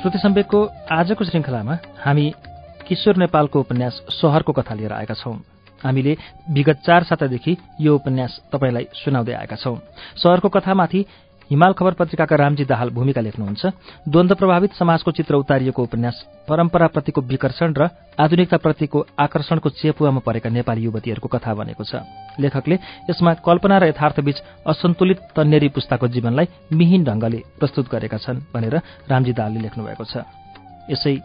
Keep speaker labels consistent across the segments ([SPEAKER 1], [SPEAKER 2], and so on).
[SPEAKER 1] श्रुति सम्वेकको आजको श्रृङ्खलामा हामी किशोर नेपालको उपन्यास सहरको कथा लिएर आएका छौं। हामीले विगत चार सातादेखि यो उपन्यास तपाईँलाई सुनाउँदै आएका छौं। सहरको कथामाथि हिमाल खबर पत्रिकाका रामजी दाहाल भूमिका लेख्नुहुन्छ। द्वन्द प्रभावित समाजको चित्र उतारिएको उपन्यास परम्पराप्रतिको विकर्षण र आधुनिकताप्रतिको आकर्षणको चेपुवामा परेका नेपाली युवतीहरूको कथा बनेको छ। लेखकले यसमा कल्पना र यथार्थबीच असन्तुलित तन्नेरी पुस्ताको जीवनलाई मिहिन ढंगले प्रस्तुत गरेका छन् भनेर रामजी दाहालले लेख्नुभएको छ। यसै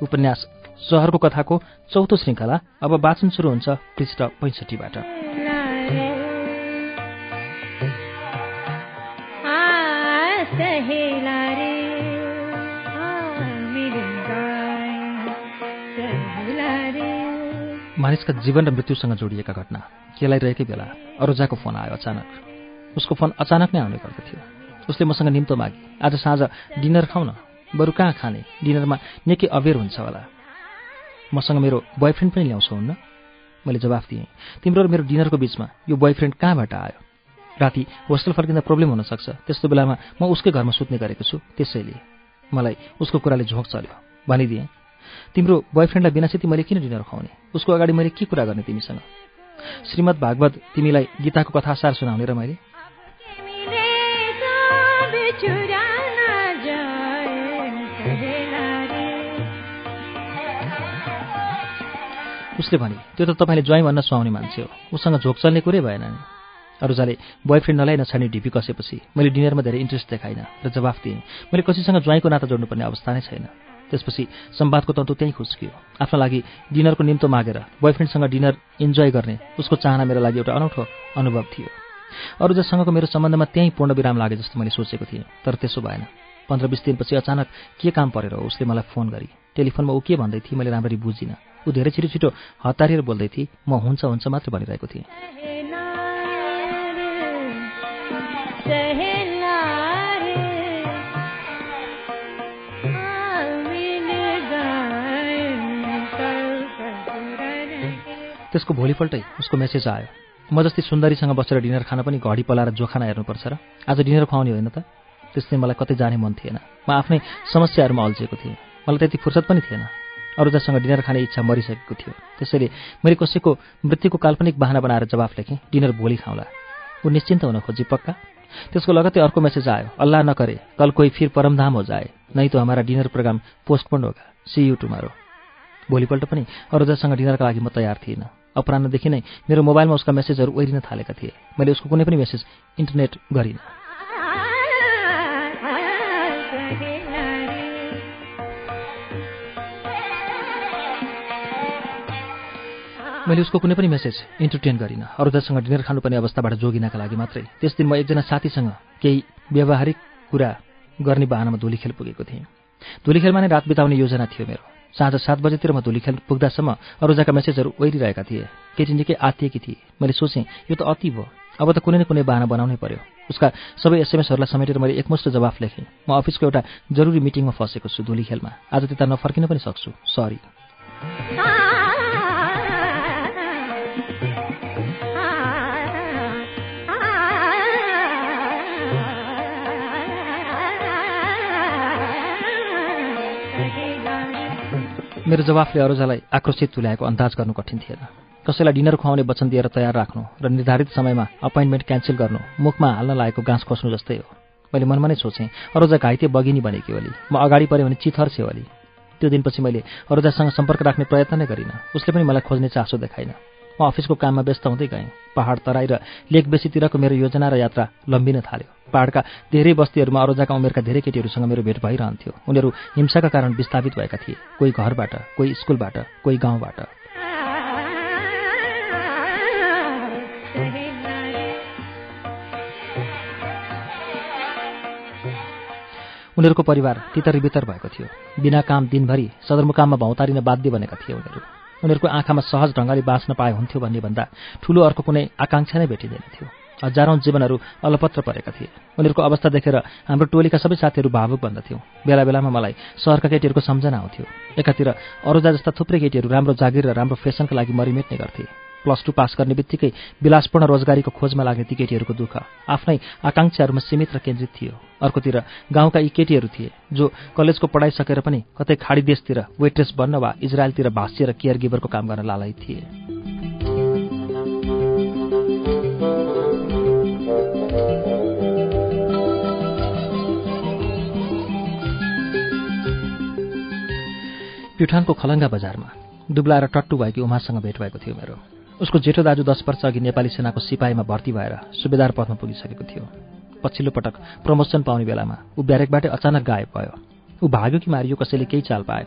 [SPEAKER 1] उपन्यास सहरको कथाको चौथो श्रृङ्खला अब वाचन सुरु हुन्छ पृष्ठ पैँसठीबाट। मानिसका जीवन र मृत्युसँग जोडिएका घटना केलाइरहेकै बेला अरोजाको फोन आयो अचानक। उसको फोन अचानक नै आउने गर्दथ्यो। उसले मसँग निम्तो मागे आज साँझ डिनर खाउँ न। बरु कहाँ खाने? डिनरमा निकै अबेर हुन्छ होला। मसँग मेरो बोयफ्रेन्ड पनि ल्याउँछौ हुन्न? मैले जवाफ दिएँ तिम्रो र मेरो डिनरको बिचमा यो बोयफ्रेन्ड कहाँबाट आयो? राति होस्टेल फर्किँदा प्रब्लम हुनसक्छ त्यस्तो बेलामा म उसकै घरमा सुत्ने गरेको छु त्यसैले। मलाई उसको कुराले झोक चल्यो। भनिदिएँ तिम्रो बोयफ्रेन्डलाई बिनासित मैले किन डिनर खुवाउने उसको अगाडि मैले के कुरा गर्ने तिमीसँग? श्रीमद् भागवत तिमीलाई गीताको कथासार सुनाउने र मैले? उसले भने त्यो त तपाईँले ज्वाइँ भन्न सुहाउने मान्छे हो। उसँग झोक चल्ने कुरै भएन नि। अरूजाले बोयफ्रेन्ड नलाई नछाड्ने ढिपी कसेपछि मैले डिनरमा धेरै इन्ट्रेस्ट देखाइनँ र जवाफ दिएँ। मैले कसैसँग ज्वाइँको नाता जोड्नुपर्ने अवस्था नै छैन। त्यसपछि सम्वादको तन्तु त्यहीँ खुस्कियो। आफ्नो लागि डिनरको निम्तो मागेर बोयफ्रेन्डसँग डिनर इन्जोय गर्ने उसको चाहना मेरो लागि एउटा अनौठो अनुभव थियो। अरू जसँगको मेरो सम्बन्धमा त्यहीँ पूर्ण विराम लागे जस्तो मैले सोचेको थिएँ तर त्यसो भएन। पन्ध्र बिस दिनपछि अचानक के काम परेर हो उसले मलाई फोन गरी टेलिफोनमा ऊ के भन्दै थिए मैले राम्ररी बुझिनँ। ऊ धेरै छिटो छिटो हतारिएर बोल्दै थिए म हुन्छ हुन्छ मात्र भनिरहेको थिएँ। त्यसको भोलिपल्टै उसको मेसेज आयो। म जस्तै सुन्दरीसँग बसेर डिनर खान पनि घडी पलाएर जोखाना हेर्नुपर्छ र? आज डिनर खुवाउने होइन त? त्यसले मलाई कतै जाने मन थिएन। म आफ्नै समस्याहरूमा अल्झिएको थिएँ। मलाई त्यति फुर्सद पनि थिएन। अरूजासँग डिनर खाने इच्छा मरिसकेको थियो। त्यसैले मैले कसैको मृत्युको काल्पनिक बाहना बनाएर जवाफ लेखेँ डिनर भोलि खाउँला। ऊ निश्चिन्त हुन खोजी पक्का? त्यसको लगत्तै अर्को मेसेज आयो अल्लाह नकरे कल कोही फिर परमधाम हो जाए नै त हमारा डिनर प्रोग्राम पोस्टपोन्ड होगा। सी यु टुमारो भोलिपल्ट पनि अरूजासँग डिनरका लागि म तयार थिइनँ अपरान्नदेखि नै मेरो मोबाइलमा उसका मेसेजहरू ओहिरिन थालेका थिए। मैले उसको कुनै पनि मेसेज इन्टरनेट गरिनँ। मैले उसको कुनै पनि मेसेज इन्टरटेन गरिनँ। अरूजासँग डिनर खानुपर्ने अवस्थाबाट जोगिनका लागि मात्रै। त्यस दिन म एकजना साथीसँग केही व्यावहारिक कुरा गर्ने बाहनामा धुलीखेल पुगेको थिएँ। धुलीखेलमा नै रात बिताउने योजना थियो मेरो। साँझ सात बजेतिर म धुलीखेल पुग्दासम्म अरूजाका मेसेजहरू ओहिरिरहेका थिए। केटी निकै आत्तिएकी थिए। मैले सोचेँ यो त अति भयो। अब त कुनै न कुनै बाहना बनाउनै पर्यो। उसका सबै एसएमएसहरूलाई समेटेर मैले एकमुष्ट जवाफ लेखेँ। म अफिसको एउटा जरुरी मिटिङमा फँसेको छु धुलीखेलमा। आज त्यता नफर्किन पनि सक्छु। सरी मेरो जवाफले अरूजालाई आक्रोशित तुल्याएको अन्दाज गर्नु कठिन थिएन। कसैलाई डिनर खुवाउने वचन दिएर तयार राख्नु र निर्धारित समयमा अपोइन्टमेन्ट क्यान्सल गर्नु मुखमा हाल्न लागेको गाँस खोस्नु जस्तै हो। मैले मनमा नै सोचेँ अरूजा घाइते बगिनी बनेकी ओली। म अगाडि पऱ्यो भने चिथर छे ओली। त्यो दिनपछि मैले अरूजासँग सम्पर्क राख्ने प्रयत्न नै गरिनँ। उसले पनि मलाई खोज्ने चासो देखाइन म अफिसको काममा व्यस्त हुँदै गएँ। पहाड तराई र लेक बेसीतिरको मेरो योजना र यात्रा लम्बिन थाल्यो। पहाडका धेरै बस्तीहरूमा अरोजाका उमेरका धेरै केटीहरूसँग मेरो भेट भइरहन्थ्यो। उनीहरू हिंसाका कारण विस्थापित भएका थिए। कोही घरबाट कोही स्कुलबाट कोही गाउँबाट। उनीहरूको परिवार तितर बितर भएको थियो। बिना काम दिनभरि सदरमुकाममा भौतारिन बाध्य बनेका थिए उनीहरू। उनीहरूको आँखामा सहज ढङ्गले बाँच्न पाए हुन्थ्यो भन्ने भन्दा ठूलो अर्को कुनै आकाङ्क्षा नै भेटिँदैन थियो। हजारौँ जीवनहरू अलपत्र परेका थिए। उनीहरूको अवस्था देखेर हाम्रो टोलीका सबै साथीहरू भावुक बन्दथ्यौँ बेला बेलामा मलाई सहरका केटीहरूको सम्झना आउँथ्यो। एकातिर अरूजा जस्ता थुप्रै केटीहरू राम्रो जागिर र राम्रो फेसनका लागि मरिमेट्ने गर्थे। प्लस टू पास गर्ने बित्तिकै विलासपूर्ण रोजगारीको खोजमा लाग्ने ती केटीहरूको दुःख आफ्नै आकाङ्क्षाहरूमा सीमित र केन्द्रित थियो। अर्कोतिर गाउँका यी केटीहरू थिए जो कलेजको पढाइ सकेर पनि कतै खाडी देशतिर वेट्रेस बन्न वा इजरायलतिर भाष्य र केयर गिभरको काम गर्न लालाइ थिए। प्युठानको खलङ्गा बजारमा दुब्लाएर टट्टु भएकी उमासँग भेट भएको थियो मेरो। उसको जेठो दाजु दस वर्ष अघि नेपाली सेनाको सिपाहीमा भर्ती भएर सुबेदार पदमा पुगिसकेको थियो। पछिल्लो पटक प्रमोसन पाउने बेलामा ऊ ब्यारेकबाटै अचानक गायब भयो। ऊ भाग्यो कि मारियो कसैले केही चाल पाएन।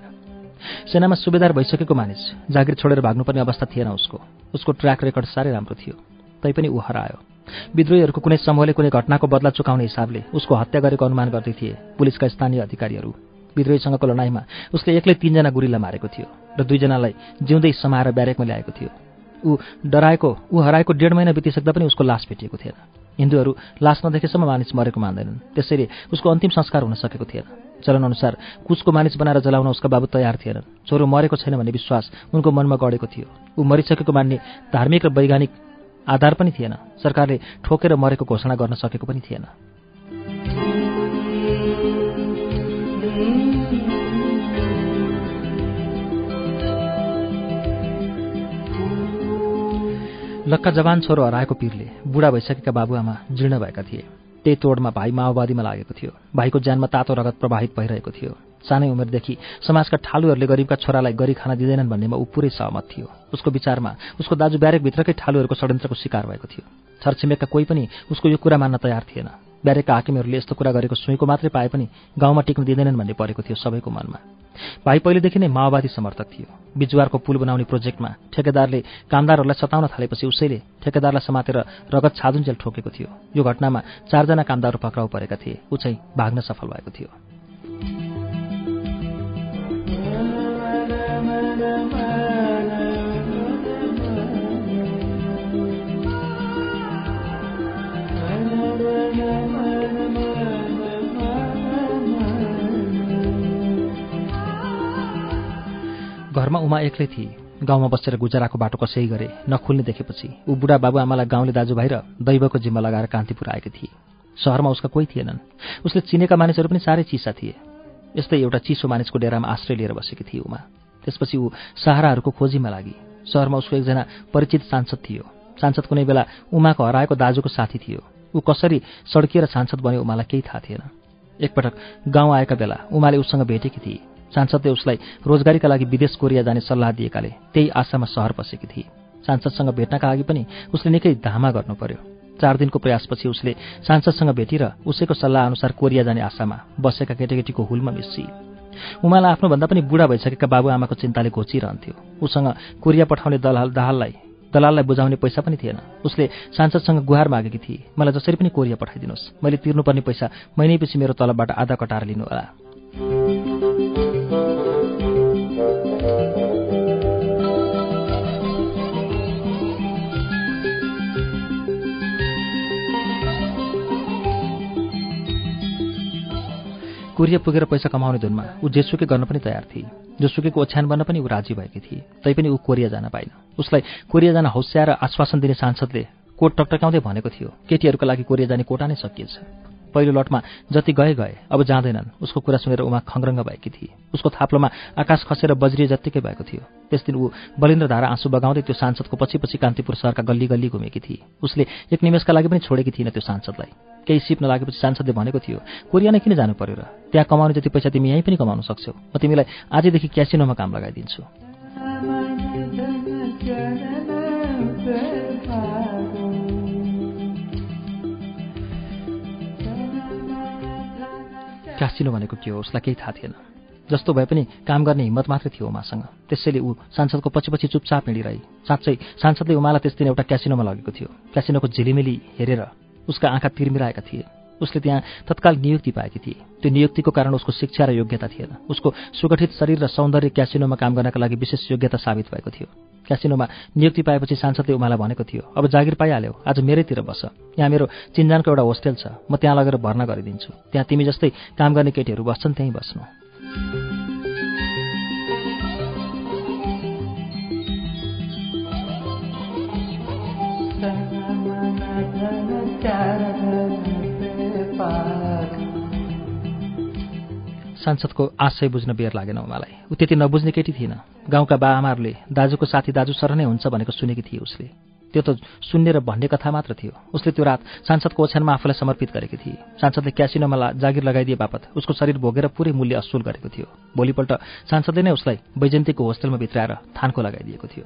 [SPEAKER 1] सेनामा सुबेदार भइसकेको मानिस जागिर छोडेर भाग्नुपर्ने अवस्था थिएन उसको। उसको ट्र्याक रेकर्ड साह्रै राम्रो थियो। तैपनि ऊ हरायो। विद्रोहीहरूको कुनै समूहले कुनै घटनाको बदला चुकाउने हिसाबले उसको हत्या गरेको अनुमान गर्दै थिए पुलिसका स्थानीय अधिकारीहरू। विद्रोहीसँगको लडाइँमा उसले एक्लै तीनजना गुरीलाई मारेको थियो र दुईजनालाई जिउँदै समाएर ब्यारेकमा ल्याएको थियो। ऊ डराएको ऊ हराएको डेढ महिना बितिसक्दा पनि उसको लास भेटिएको थिएन। हिन्दूहरू लास नदेखेसम्म मानिस मरेको मान्दैनन्। त्यसैले उसको अन्तिम संस्कार हुन सकेको थिएन। चलनअनुसार कुचको मानिस बनाएर जलाउन उसका बाबु तयार थिएनन्। छोरो मरेको छैन भन्ने विश्वास उनको मनमा गढेको थियो। ऊ मरिसकेको मान्ने धार्मिक र वैज्ञानिक आधार पनि थिएन। सरकारले ठोकेर मरेको घोषणा गर्न सकेको पनि थिएन। लक्का जवान छोरो हराएको पिरले बुढा भइसकेका बाबुआमा जीर्ण भएका थिए। त्यही तोडमा भाइ माओवादीमा लागेको थियो। भाइको ज्यानमा तातो रगत प्रवाहित भइरहेको थियो। सानै उमेरदेखि समाजका ठालुहरूले गरिबका छोरालाई गरी खान दिँदैनन् भन्नेमा ऊ पुरै सहमत थियो। उसको विचारमा उसको दाजु ब्यारेकभित्रकै ठालुहरूको षड्यन्त्रको शिकार भएको थियो। छरछिमेकका कोही पनि उसको यो कुरा मान्न तयार थिएन। ब्यारेकका हाकिमहरूले यस्तो कुरा गरेको सुईको मात्रै पाए पनि गाउँमा टिक्न दिँदैनन् भन्ने परेको थियो सबैको मनमा। भाइ पहिलेदेखि नै माओवादी समर्थक थियो। बिजुवारको पुल बनाउने प्रोजेक्टमा ठेकेदारले कामदारहरूलाई सताउन थालेपछि उसैले ठेकेदारलाई समातेर रगत छादुन्जेल ठोकेको थियो। यो घटनामा चारजना कामदार पक्राउ परेका थिए। चाहिँ भाग्न सफल भएको थियो। घरमा उमा एक्लै थिए। गाउँमा बसेर गुजराको बाटो कसै गरे नखुल्ने देखेपछि ऊ बुढा बाबुआमालाई गाउँले दाजुभाइ र दैवको जिम्मा लगाएर कान्तिपुर आएकी थिए। सहरमा उसका कोही थिएनन्। उसले चिनेका मानिसहरू पनि साह्रै चिसा थिए। यस्तै एउटा चिसो मानिसको डेरामा आश्रय लिएर बसेकी थिए उमा। त्यसपछि ऊ सहाराहरूको खोजीमा लागि। सहरमा उसको एकजना परिचित सांसद थियो। सांसद कुनै बेला उमाको हराएको दाजुको साथी थियो। ऊ कसरी सड्किएर सांसद बन्यो उमालाई केही थाहा थिएन। एकपटक गाउँ आएका बेला उमाले उसँग भेटेकी थिए। सांसदले उसलाई रोजगारीका लागि विदेश कोरिया जाने सल्लाह दिएकाले त्यही आशामा सहर बसेकी थिए। सांसदसँग भेट्नका लागि पनि उसले निकै धामा गर्नु पर्यो चार दिनको प्रयासपछि उसले सांसदसँग भेटेर उसैको सल्लाह अनुसार कोरिया जाने आशामा बसेका केटाकेटीको हुलमा मिसी उमालाई आफ्नोभन्दा पनि बुढा भइसकेका बाबुआमाको चिन्ताले घोचिरहन्थ्यो। उसँग कोरिया पठाउने दलाल दाहाललाई दलाललाई बुझाउने पैसा पनि थिएन। उसले सांसदसँग गुहार मागेकी थिए मलाई जसरी पनि कोरिया पठाइदिनुहोस्। मैले तिर्नुपर्ने पैसा महिनैपछि मेरो तलबबाट आधा कटाएर लिनुहोला। कुरिया पुगेर पैसा कमाउने धुनमा ऊ जेसुकै गर्न पनि तयार थिए। जोसुकैको ओछ्यान बन्न पनि ऊ राजी भएकी थिए। तैपनि ऊ कोरिया जान पाइन उसलाई कोरिया जान हौस्या र आश्वासन दिने सांसदले कोट टकटकाउँदै भनेको थियो केटीहरूका लागि कोरिया जाने कोटा नै सकिएछ। पहिलो लटमा जति गए गए अब जाँदैनन्। उसको कुरा सुनेर उमा खङ्रङ्ग भएकी थिए। उसको थाप्लोमा आकाश खसेर बज्रिए जत्तिकै भएको थियो। त्यस दिन ऊ बलिन्द्र धारा आँसु बगाउँदै त्यो सांसदको पछि पछि कान्तिपुर सहरका गल्ली गल्ली घुमेकी थिए। उसले एक निमेषका लागि पनि छोडेकी थिएन त्यो सांसदलाई। केही सिप नलागेपछि सांसदले भनेको थियो कोरिया नै किन जानु पर्यो र? त्यहाँ कमाउने जति पैसा तिमी यहीँ पनि कमाउन सक्छौ। म तिमीलाई आजदेखि क्यासिनोमा काम लगाइदिन्छु। क्यासिनो भनेको के हो उसलाई केही थाहा थिएन। जस्तो भए पनि काम गर्ने हिम्मत मात्रै थियो उमासँग। त्यसैले ऊ सांसदको पछि पछि चुपचाप हिँडिरहे। साँच्चै सांसदले उमालाई त्यस दिन एउटा क्यासिनोमा लगेको थियो। क्यासिनोको झिलिमिली हेरेर उसका आँखा तिर्मिराएका थिए। उसले त्यहाँ तत्काल नियुक्ति पाएकी थिए। त्यो नियुक्तिको कारण उसको शिक्षा र योग्यता थिएन। उसको सुगठित शरीर र सौन्दर्य क्यासिनोमा काम गर्नका लागि विशेष योग्यता साबित भएको थियो। क्यासिनोमा नियुक्ति पाएपछि सांसदले उमालाई भनेको थियो अब जागिर पाइहाल्यो आज मेरैतिर बस। यहाँ मेरो चिन्जानको एउटा होस्टेल छ म त्यहाँ लगेर भर्ना गरिदिन्छु। त्यहाँ तिमी जस्तै काम गर्ने केटीहरू बस्छन् त्यहीँ बस्नु। सांसदको आशय बुझ्न बेर लागेन उमालाई। ऊ त्यति नबुझ्ने केटी थिएन। गाउँका बा आमाहरूले दाजुको साथी दाजु सर नै हुन्छ भनेको सुनेकी थिए उसले। त्यो त सुन्ने र भन्ने कथा मात्र थियो। उसले त्यो रात सांसदको ओछ्यानमा आफूलाई समर्पित गरेकी थिए। सांसदले क्यासिनोमा जागिर लगाइदिए बापत उसको शरीर भोगेर पुरै मूल्य असुल गरेको थियो। भोलिपल्ट सांसदले नै उसलाई वैजन्तीको होस्टेलमा भित्राएर थानको लगाइदिएको थियो।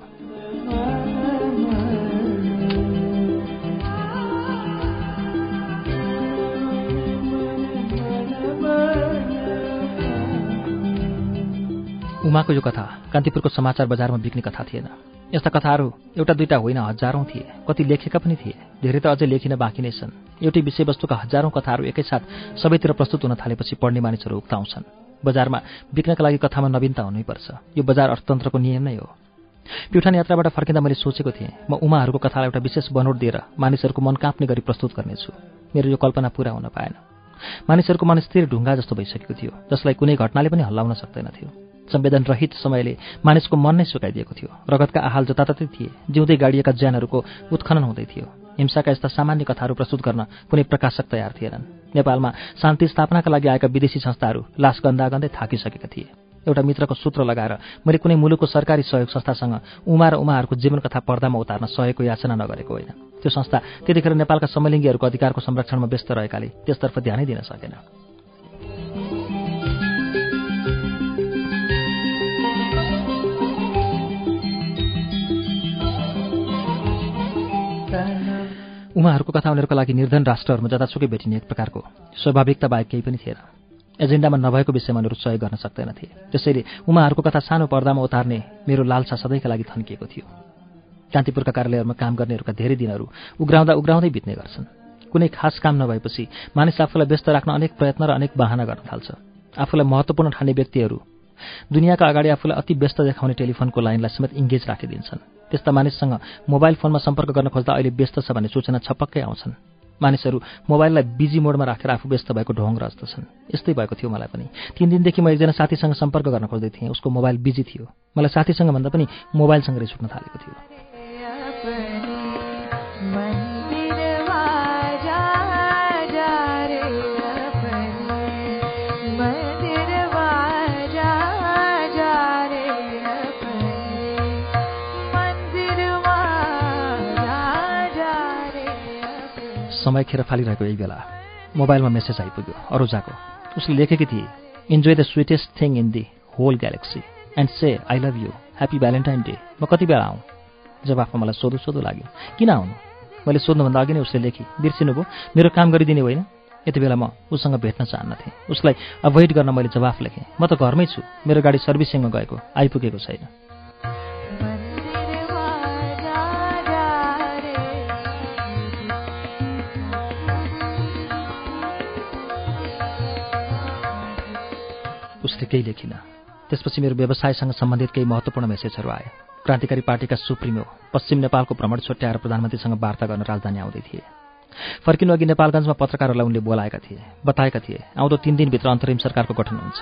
[SPEAKER 1] उमाको यो कथा कान्तिपुरको समाचार बजारमा बिक्ने कथा थिएन। यस्ता कथाहरू एउटा दुईटा होइन हजारौँ थिए। कति लेखेका पनि थिए। धेरै त अझै लेखिन बाँकी नै छन्। एउटै विषयवस्तुका हजारौँ कथाहरू एकैसाथ सबैतिर प्रस्तुत हुन थालेपछि पढ्ने मानिसहरू उक्ताउँछन्। बजारमा बिक्नका लागि कथामा नवीनता हुनैपर्छ। यो बजार अर्थतन्त्रको नियम नै हो। प्युठान यात्राबाट फर्किँदा मैले सोचेको थिएँ म उमाहरूको कथालाई एउटा विशेष बनोट दिएर मानिसहरूको मन काँप्ने गरी प्रस्तुत गर्नेछु। मेरो यो कल्पना पूरा हुन पाएन। मानिसहरूको मन स्थिर ढुङ्गा जस्तो भइसकेको थियो जसलाई कुनै घटनाले पनि हल्लाउन सक्दैन थियो। संवेदनरहित समयले मानिसको मन नै सुकाइदिएको थियो। रगतका आहाल जताततै थिए। जिउँदै गाडिएका ज्यानहरूको उत्खनन हुँदै थियो। हिंसाका यस्ता सामान्य कथाहरू प्रस्तुत गर्न कुनै प्रकाशक तयार थिएनन्। नेपालमा शान्ति स्थापनाका लागि आएका विदेशी संस्थाहरू लास गन्दा गन्दै थाकिसकेका थिए। एउटा मित्रको सूत्र लगाएर मैले कुनै मुलुकको सरकारी सहयोग संस्थासँग उमा र उमाहरूको जीवनकथा पर्दामा उतार्न सहयोगको याचना नगरेको होइन। त्यो संस्था त्यतिखेर नेपालका समलिङ्गीहरूको अधिकारको संरक्षणमा व्यस्त रहेकाले त्यसतर्फ ध्यानै दिन सकेन। उमाहरूको कथा उनीहरूको लागि निर्धन राष्ट्रहरूमा जतासुकै भेटिने एक प्रकारको स्वाभाविकता बाहेक केही पनि थिएन। एजेन्डामा नभएको विषयमा उनीहरू सहयोग गर्न सक्दैनथे। त्यसैले उमाहरूको कथा सानो पर्दामा उतार्ने मेरो लालसा सधैँका लागि थन्किएको थियो। कान्तिपुरका कार्यालयहरूमा काम गर्नेहरूका धेरै दिनहरू उग्राउँदा उग्राउँदै बित्ने गर्छन्। कुनै खास काम नभएपछि मानिस आफूलाई व्यस्त राख्न अनेक प्रयत्न र अनेक बाहना गर्न थाल्छ। आफूलाई महत्त्वपूर्ण ठाने व्यक्तिहरू दुनियाँका अगाडि आफूलाई अति व्यस्त देखाउने टेलिफोनको लाइनलाई समेत इङ्गेज राखिदिन्छन्। त्यस्ता मानिससँग मोबाइल फोनमा सम्पर्क गर्न खोज्दा अहिले व्यस्त छ भन्ने सूचना छपक्कै आउँछन्। मानिसहरू मोबाइललाई बिजी मोडमा राखेर आफू व्यस्त भएको ढोङ रच्दछन् यस्तै भएको थियो मलाई पनि। तिन दिनदेखि म एकजना साथीसँग सम्पर्क गर्न खोज्दै थिएँ। उसको मोबाइल बिजी थियो। मलाई साथीसँग भन्दा पनि मोबाइलसँग रिस थालेको थियो। समय खेर फालिरहेको यही बेला मोबाइलमा मेसेज आइपुग्यो। अरुजाको। उसले लेखेकी थिए enjoy the sweetest thing in the whole galaxy and say I love you happy Valentine Day म कति बेला आउँ? जवाफमा मलाई सोधो सोधो लाग्यो। किन आउनु? मैले सोध्नुभन्दा अघि नै उसले लेखेँ बिर्सिनुभयो मेरो काम गरिदिने होइन? यति बेला म उसँग भेट्न चाहन्नथेँ उसलाई अभोइड गर्न मैले जवाफ लेखेँ। म त घरमै छु। मेरो गाडी सर्भिसिङमा गएको आइपुगेको छैन। उसले केही लेखिन। त्यसपछि मेरो व्यवसायसँग सम्बन्धित केही महत्त्वपूर्ण मेसेजहरू आए। क्रान्तिकारी पार्टीका सुप्रिमो पश्चिम नेपालको भ्रमण छुट्याएर प्रधानमन्त्रीसँग वार्ता गर्न राजधानी आउँदै थिए। फर्किनु अघि नेपालगञ्जमा पत्रकारहरूलाई उनले बोलाएका थिए बताएका थिए आउँदो तिन दिनभित्र अन्तरिम सरकारको गठन हुन्छ।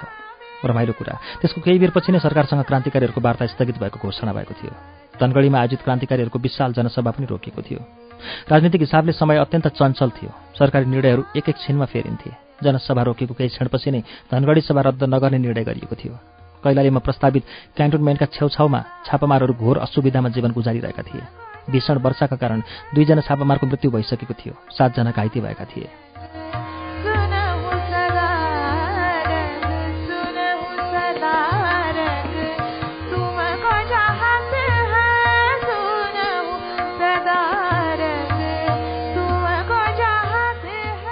[SPEAKER 1] रमाइलो कुरा। त्यसको केही बेरपछि नै सरकारसँग क्रान्तिकारीहरूको वार्ता स्थगित भएको घोषणा भएको थियो। धनगढीमा आयोजित क्रान्तिकारीहरूको विशाल जनसभा पनि रोकिएको थियो। राजनीतिक हिसाबले समय अत्यन्त चञ्चल थियो। सरकारी निर्णयहरू एक एक छिनमा फेरिन्थे। जनसभा रोकेको केही क्षणपछि नै धनगढी सभा रद्द नगर्ने निर्णय गरिएको थियो। कैलालीमा प्रस्तावित क्यान्टोनमेन्टका छेउछाउमा छापामारहरू घोर असुविधामा जीवन गुजारिरहेका थिए। भीषण वर्षाका कारण दुईजना छापामारको मृत्यु भइसकेको थियो सातजना घाइते भएका थिए।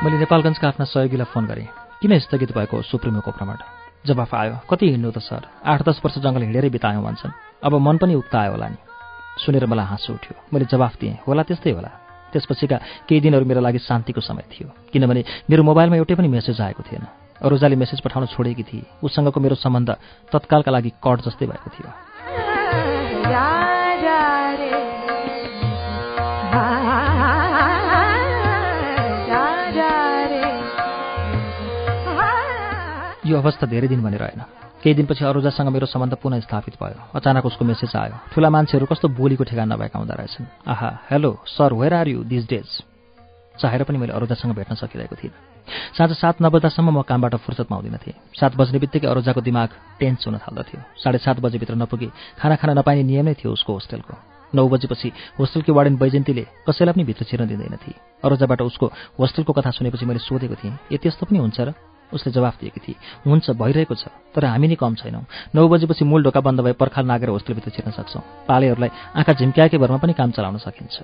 [SPEAKER 1] मैले नेपालगञ्जका आफ्ना सहयोगीलाई फोन गरेँ। किन स्थगित भएको सुप्रिमोको भ्रमण? जवाफ आयो कति हिँड्नु त सर? आठ दस वर्ष जङ्गल हिँडेरै बितायौँ भन्छन्। अब मन पनि उक्त आयो होला नि। सुनेर मलाई हाँसो उठ्यो। मैले जवाफ दिएँ होला त्यस्तै होला। त्यसपछिका केही दिनहरू मेरो लागि शान्तिको समय थियो किनभने मेरो मोबाइलमा एउटै पनि मेसेज आएको थिएन। अरोजाले मेसेज पठाउन छोडेकी थिए। उसँगको मेरो सम्बन्ध तत्कालका लागि कट जस्तै भएको थियो। यो अवस्था धेरै दिन भने रहेन केही दिनपछि अरोजासँग मेरो सम्बन्ध पुनः स्थापित भयो। अचानक उसको मेसेज आयो। ठुला मान्छेहरू कस्तो बोलीको ठेगान नभएका हुँदो रहेछन्। आहा hello sir where are you these days चाहेर पनि मैले अरोजासँग भेट्न सकिरहेको थिइनँ। साँझ सात नबज्दासम्म म कामबाट फुर्सद पाउँदिन थिएँ। सात बज्ने बित्तिकै अरोजाको दिमाग टेन्स हुन थाल्दथ्यो साढे सात बजेभित्र नपुगे खाना खान नपाइने नियम नै थियो उसको होस्टेलको। नौ बजेपछि होस्टेलकी वार्डन बैजयन्तीले कसैलाई पनि भित्र छिर्न दिँदैन थिए। अरोजाबाट उसको होस्टेलको कथा सुनेपछि मैले सोधेको थिएँ यति यस्तो पनि हुन्छ र? उसले जवाफ दिएकी थिए हुन्छ भइरहेको छ तर हामी नै कम छैनौँ। नौ बजेपछि मूल ढोका बन्द भए पर्खाल नागेर होस्टेलभित्र छिर्न सक्छौँ। पालेहरूलाई आँखा झिम्क्याएकै भरमा पनि काम चलाउन सकिन्छ।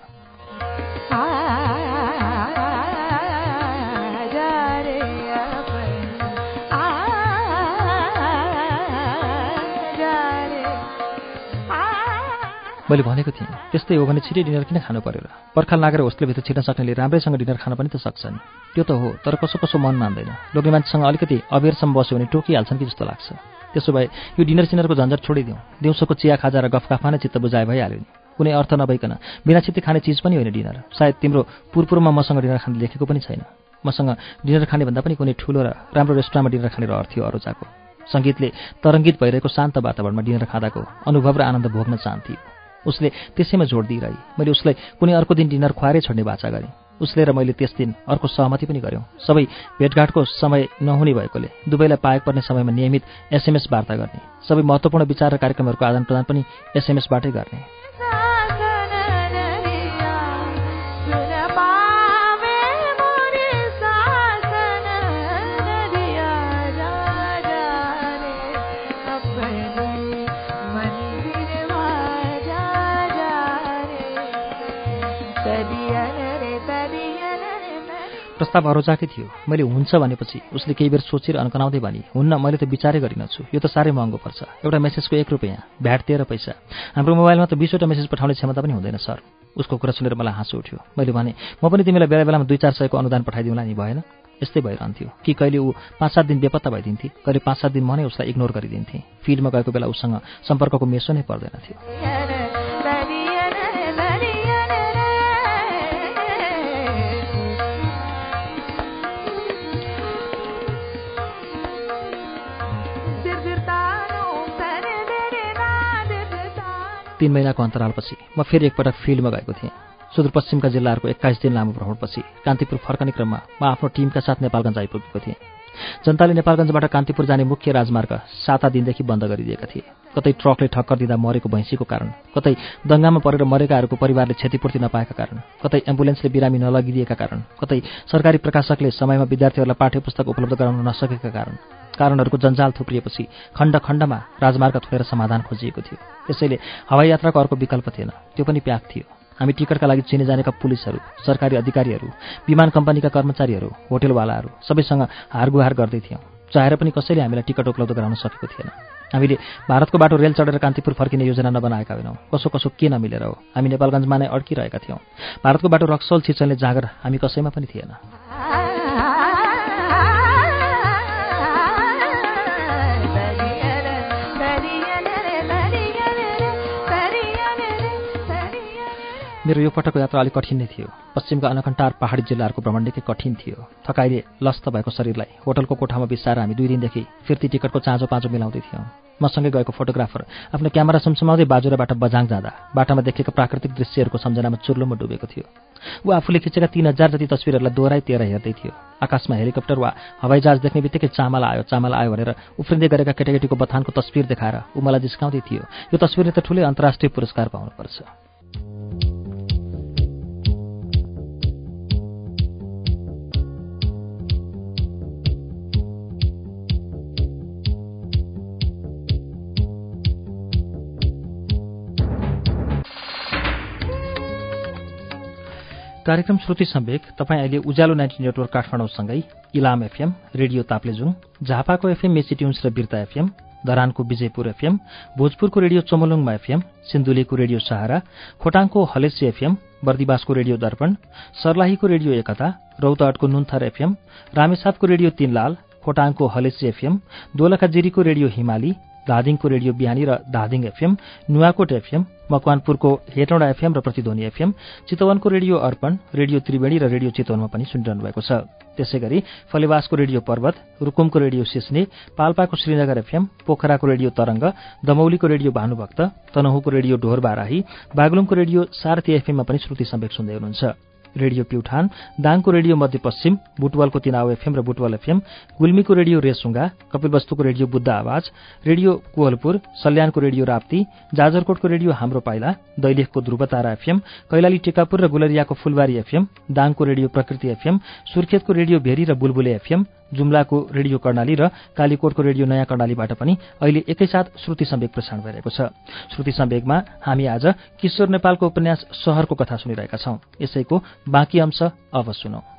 [SPEAKER 1] मैले भनेको थिएँ त्यस्तै हो भने छिटै डिनर किन खानु पर्यो र पर्खाल नागेर होस्टेलभित्र छिर्न सक्नेले राम्रैसँग डिनर खान पनि त सक्छ नि त्यो त हो तर कसो कसो मन मान्दैन। लोग्ने मान्छेसँग अलिकति अबेरसम्म बस्यो भने टोकिहाल्छन् कि जस्तो लाग्छ। त्यसो भए यो डिनर सिनरको झन्झट छोडिदिउँ। दिउँसोको चिया खाजा र गफगाफमा नै चित्त बुझाए भइहाल्यो नि। कुनै अर्थ नभइकन बिना छित्ती खाने चिज पनि होइन डिनर। सायद तिम्रो पुरपुरमा मसँग डिनर खाने लेखेको पनि छैन। मसँग डिनर खाने भन्दा पनि कुनै ठुलो र राम्रो रेस्टुरेन्टमा डिनर खाने रहर थियो अरूचाको सङ्गीतले तरङ्गित भइरहेको शान्त वातावरणमा डिनर खाँदाको अनुभव र आनन्द भोग्न चाहन्थ्यो। उसले त्यसैमा जोड दिइरहे। मैले उसलाई कुनै अर्को दिन डिनर खुवाएरै छोड्ने बाचा गरेँ। उसले र मैले त्यस दिन अर्को सहमति पनि गऱ्यौँ सबै भेटघाटको समय नहुने भएकोले दुवैलाई पाएक पर्ने समयमा नियमित एसएमएस वार्ता गर्ने सबै महत्त्वपूर्ण विचार र कार्यक्रमहरूको आदान प्रदान पनि एसएमएसबाटै गर्ने। प्रस्ताव अरोजाकै थियो। मैले हुन्छ भनेपछि उसले केही बेर सोचेर अन्कनाउँदै भने हुन्न मैले त विचारै गरिनछु। यो त साह्रै महँगो पर्छ। एउटा मेसेजको एक रुपियाँ भ्याट तेह्र पैसा। हाम्रो मोबाइलमा त बिसवटा मेसेज पठाउने क्षमता पनि हुँदैन सर उसको कुरा सुनेर मलाई हाँसो उठ्यो। मैले भने म पनि तिमीलाई बेला बेलामा दुई चार सयको अनुदान पठाइदिउँला नि भएन? यस्तै भइरहन्थ्यो। कि कहिले ऊ पाँच सात दिन बेपत्ता भइदिन्थे? कहिले पाँच सात दिन म नै उसलाई इग्नोर गरिदिन्थेँ? फिल्डमा गएको बेला उसँग सम्पर्कको मेसो नै पर्दैन थियो। तीन महिनाको अन्तरालपछि म फेरि एकपटक फिल्डमा गएको थिएँ। सुदूरपश्चिमका जिल्लाहरूको एक्काइस दिन लामो भ्रमणपछि कान्तिपुर फर्कने क्रममा म आफ्नो टिमका साथ नेपालगञ्ज आइपुगेको थिएँ। जनताले नेपालगञ्जबाट कान्तिपुर जाने मुख्य राजमार्ग साता दिनदेखि बन्द गरिदिएका थिए। कतै ट्रकले ठक्कर दिँदा मरेको भैँसीको कारण कतै दङ्गामा परेर मरेकाहरूको परिवारले क्षतिपूर्ति नपाएका कारण कतै एम्बुलेन्सले बिरामी नलगिदिएका कारण कतै सरकारी प्रकाशकले समयमा विद्यार्थीहरूलाई पाठ्य पुस्तक उपलब्ध गराउन नसकेका कारण कारणहरूको जन्जाल थुप्रिएपछि खण्ड खण्डमा राजमार्ग थोएर समाधान खोजिएको थियो। त्यसैले हवाई यात्राको अर्को विकल्प थिएन त्यो पनि प्याक थियो। हामी टिकटका लागि चिने जानेका पुलिसहरू सरकारी अधिकारीहरू विमान कम्पनीका कर्मचारीहरू होटेलवालाहरू सबैसँग हारगुहार गर्दै थियौँ। चाहेर पनि कसैले हामीलाई टिकट उपलब्ध गराउन सकेको थिएन। हामीले भारतको बाटो रेल चढेर कान्तिपुर फर्किने योजना नबनाएका होइनौँ। कसो कसो के नमिलेर हो। हामी नेपालगञ्जमा नै अड्किरहेका थियौँ। भारतको बाटो रक्सल छिचल्ने जाँगर हामी कसैमा पनि थिएन। मेरो यो पटकको यात्रा अलिक कठिन नै थियो। पश्चिमका अनकन्टार पहाडी जिल्लाहरूको भ्रमण निकै कठिन थियो। थकाइले लस्त भएको शरीरलाई होटलको कोठामा बिसाएर हामी दुई दिनदेखि फिर्ती टिकटको चाँजो पाँचो मिलाउँदै थियौँ। मसँगै गएको फोटोग्राफर आफ्नो क्यामेरा सुमसुमाउँदै बाजुराबाट बजाङ जाँदा बाटामा देखेका प्राकृतिक दृश्यहरूको सम्झनामा चुर्लोमा डुबेको थियो। ऊ आफूले खिचेका तीन हजार जति तस्विरहरूलाई दोहोऱ्याइ तेह्र हेर्दै थियो। आकाशमा हेलिकप्टर वा हवाईजहाज देख्ने बित्तिकै चामल आयो चामल आयो भनेर उफ्रिँदै गरेका केटाकेटीको बथानको तस्विर देखाएर ऊ मलाई जिस्काउँदै थियो यो तस्विरले त ठुलै अन्तर्राष्ट्रिय पुरस्कार पाउनुपर्छ। कार्यक्रम श्रुति सम्वेक तपाईँ अहिले उज्यालो नाइन्टी नेटवर्क काठमाडौँसँगै इलाम एफएम रेडियो ताप्लेजुङ झापाको एफएम मेसी ट्युन्स र बिर्ता एफएम धरानको विजयपुर एफएम भोजपुरको रेडियो चमलुङमा एफएम सिन्धुलीको रेडियो सहारा खोटाङको हलेसी एफएम बर्दिवासको रेडियो दर्पण सर्लाहीको रेडियो एकता रौतहटको नुन्थर एफएम रामेसापको रेडियो तीनलाल खोटाङको हलेसी एफएम दोलखाजिरीको रेडियो हिमाली धादिङको रेडियो बिहानी र धादिङ एफएम नुवाकोट एफएम मकवानपुरको हेटौँडा एफएम र प्रतिध्वनि एफएम चितवनको रेडियो अर्पण रेडियो त्रिवेणी र रेडियो चितवनमा पनि सुनिरहनु भएको छ। त्यसै गरी फलेवासको रेडियो पर्वत रुकुमको रेडियो सिस्ने पाल्पाको श्रीनगर एफएम पोखराको रेडियो तरंग दमौलीको रेडियो भानुभक्त तनहुको रेडियो ढोर बाराही बागलुङको रेडियो सारथी एफएममा पनि श्रुति सम्वेक सुन्दै हुनुहुन्छ। रेडियो प्युठान दाङको रेडियो मध्यपश्चिम बुटवलको तिनाउ एफएम र बुटवल एफएम गुल्मीको रेडियो रेसुङ्गा कपिलवस्तुको रेडियो बुद्ध आवाज रेडियो कुवलपुर सल्यानको रेडियो राप्ती जाजरकोटको रेडियो हाम्रो पाइला दैलेखको ध्रुवतारा एफएम कैलाली टेकापुर र गुलरियाको फुलबारी एफएम दाङको रेडियो प्रकृति एफएम सुर्खेतको रेडियो भेरी र बुलबुले एफएम जुम्लाको रेडियो कर्णाली र कालीकोटको रेडियो नयाँ कर्णालीबाट पनि अहिले एकैसाथ श्रुति सम्वेक प्रसारण भइरहेको छ। श्रुति सम्वेकमा हामी आज किशोर नेपालको उपन्यास सहरको कथा सुनिरहेका छौं। यसैको बाँकी अंश अब सुनौ।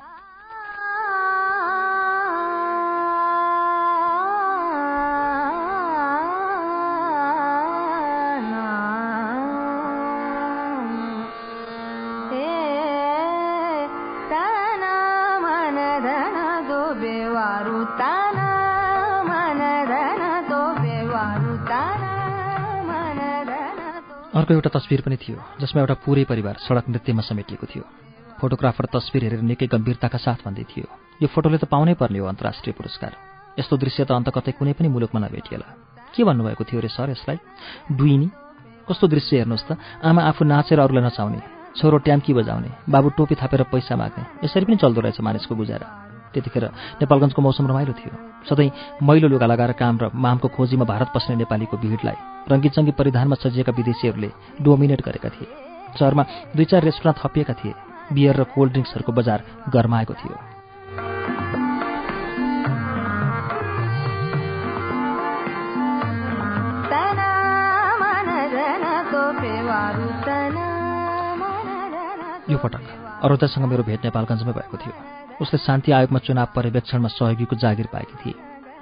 [SPEAKER 1] अर्को एउटा तस्विर पनि थियो जसमा एउटा पुरै परिवार सडक नृत्यमा समेटिएको थियो। फोटोग्राफर तस्विर हेरेर निकै गम्भीरताका साथ भन्दै थियो यो फोटोले त पाउनै पर्ने हो अन्तर्राष्ट्रिय पुरस्कार। यस्तो दृश्य त अन्त कतै कुनै पनि मुलुकमा नभेटिएला। के भन्नुभएको थियो अरे सर यसलाई? डुइनी कस्तो दृश्य हेर्नुहोस् त। आमा आफू नाचेर अरूलाई नचाउने छोरो ट्याम्की बजाउने बाबु टोपी थापेर पैसा माग्ने यसरी पनि चल्दो रहेछ मानिसको गुजारा। त्यतिखेर नेपालगञ्जको मौसम रमाइलो थियो। सधैँ मैलो लुगा लगाएर काम र मामको खोजीमा भारत पस्ने नेपालीको भिडलाई रङ्गीचङ्गी परिधानमा सजिएका विदेशीहरूले डोमिनेट गरेका थिए। सहरमा दुई चार रेस्टुरेन्ट थपिएका थिए। बियर र कोल्ड ड्रिङ्क्सहरूको बजार गरमाएको थियो। यो पटक अरोजासँग मेरो भेट नेपालगञ्जमै भएको थियो। उसले शान्ति आयोगमा चुनाव पर्यवेक्षणमा सहयोगीको जागिर पाएकी थिए।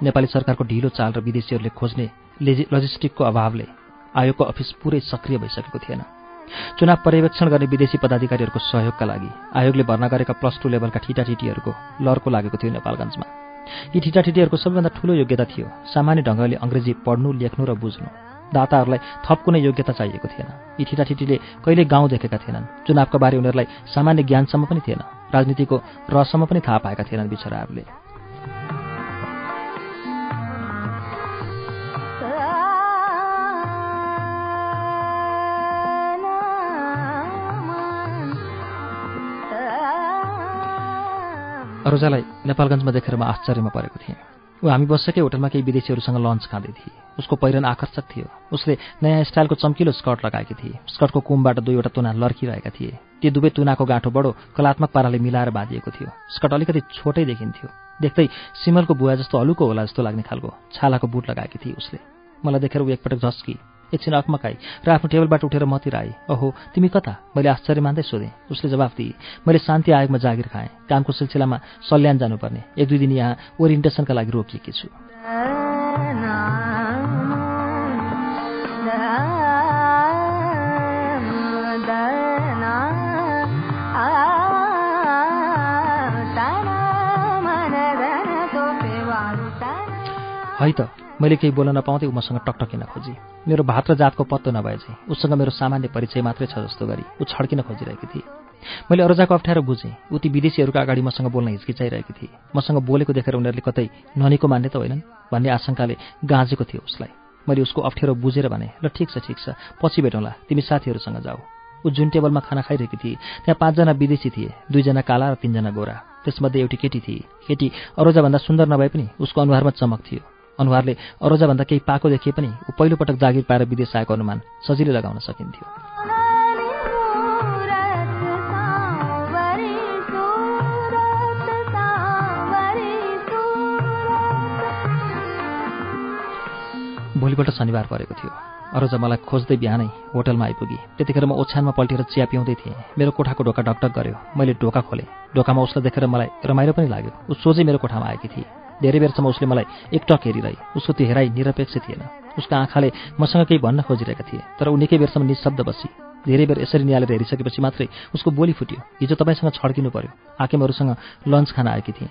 [SPEAKER 1] नेपाली सरकारको ढिलो चाल र विदेशीहरूले खोज्ने लजिस्टिकको अभावले आयोगको अफिस पुरै सक्रिय भइसकेको थिएन। चुनाव पर्यवेक्षण गर्ने विदेशी पदाधिकारीहरूको सहयोगका लागि आयोगले भर्ना गरेका प्लस टू लेभलका ठिटाठिटीहरूको लर्को लागेको थियो नेपालगञ्जमा। यी ठिटाठिटीहरूको सबैभन्दा ठूलो योग्यता थियो सामान्य ढङ्गले अङ्ग्रेजी पढ्नु लेख्नु र बुझ्नु। दाताहरूलाई थप कुनै योग्यता चाहिएको थिएन। यी ठिटाठिटीले कहिले गाउँ देखेका थिएनन्। चुनावका बारे उनीहरूलाई सामान्य ज्ञानसम्म पनि थिएन। राजनीतिको रहसम्म पनि थाहा पाएका थिएनन् बिचराहरूले। अरोजालाई नेपालगञ्जमा देखेर म आश्चर्यमा परेको थिएँ। ऊ हामी बसेकै होटलमा केही विदेशीहरूसँग लन्च खाँदै थिए। उसको पहिरन आकर्षक थियो। उसले नयाँ स्टाइलको चम्किलो स्कर्ट लगाएकी थिए। स्कर्टको कुमबाट दुईवटा तुना लर्किरहेका थिए। ती दुवै तुनाको गाँठो बडो कलात्मक पाराले मिलाएर बाँधिएको थियो। स्कर्ट अलिकति छोटै देखिन्थ्यो। देख्दै सिमलको बुवा जस्तो हलुको होला जस्तो लाग्ने खालको छालाको बुट लगाएकी थिए उसले। मलाई देखेर ऊ एकपटक झस्की। एकछिन अकमकाई र आफ्नो टेबलबाट उठेर मतिर आए ओहो तिमी कता? मैले आश्चर्य मान्दै सोधेँ। उसले जवाफ दिए मैले शान्ति आयोगमा जागिर खाएँ। कामको सिलसिलामा सल्यान जानुपर्ने। एक दुई दिन यहाँ ओरिएन्टेसनका लागि रोकिएकी छु है त मैले केही बोल्न नपाउँदै ऊ मसँग टकटकिन खोजी। मेरो भात र जातको पत्तो नभए चाहिँ उसँग मेरो सामान्य परिचय मात्रै छ जस्तो गरी ऊ छड्किन खोजिरहेकी थिए। मैले अरोजाको अप्ठ्यारो बुझेँ ऊ ती विदेशीहरूका अगाडि मसँग बोल्न हिचकिचाइरहेकी थिए। मसँग बोलेको देखेर उनीहरूले कतै ननीको मान्ने त होइनन् भन्ने आशंकाले गाँजेको थियो उसलाई। मैले उसको अप्ठ्यारो बुझेर भने ल ठिक छ ठिक छ पछि भेटौँला तिमी साथीहरूसँग जाऊ। ऊ जुन टेबलमा खाना खाइरहेकी थिए त्यहाँ पाँचजना विदेशी थिए दुईजना काला र तिनजना गोरा। त्यसमध्ये एउटी केटी थिए। केटी अरोजाभन्दा सुन्दर नभए पनि उसको अनुहारमा चमक थियो। अनुहारले अरोजाभन्दा केही पाएको देखिए पनि ऊ पहिलोपटक जागिर पाएर विदेश आएको अनुमान सजिलै लगाउन सकिन्थ्यो। भोलिपल्ट शनिबार परेको थियो। अरोजा मलाई खोज्दै बिहानै होटलमा आइपुगी। त्यतिखेर म ओछ्यानमा पल्टेर चिया पिउँदै थिएँ। मेरो कोठाको ढोका ढकढक गऱ्यो मैले ढोका खोलेँ। ढोकामा उसलाई देखेर मलाई रमाइलो पनि लाग्यो। ऊ सोझै मेरो कोठामा आएकी थिए। धेरै बेरसम्म उसले मलाई एकटक हेरिरहे उसको त्यो हेराइ निरपेक्ष थिएन। उसको आँखाले मसँग केही भन्न खोजिरहेका थिए तर ऊ निकै बेरसम्म निशब्द बसी। धेरै बेर यसरी निहालेर हेरिसकेपछि मात्रै उसको बोली फुट्यो। हिजो तपाईँसँग छड्किनु पर्यो। हाकिमहरूसँग लन्च खान आएकी थिएँ।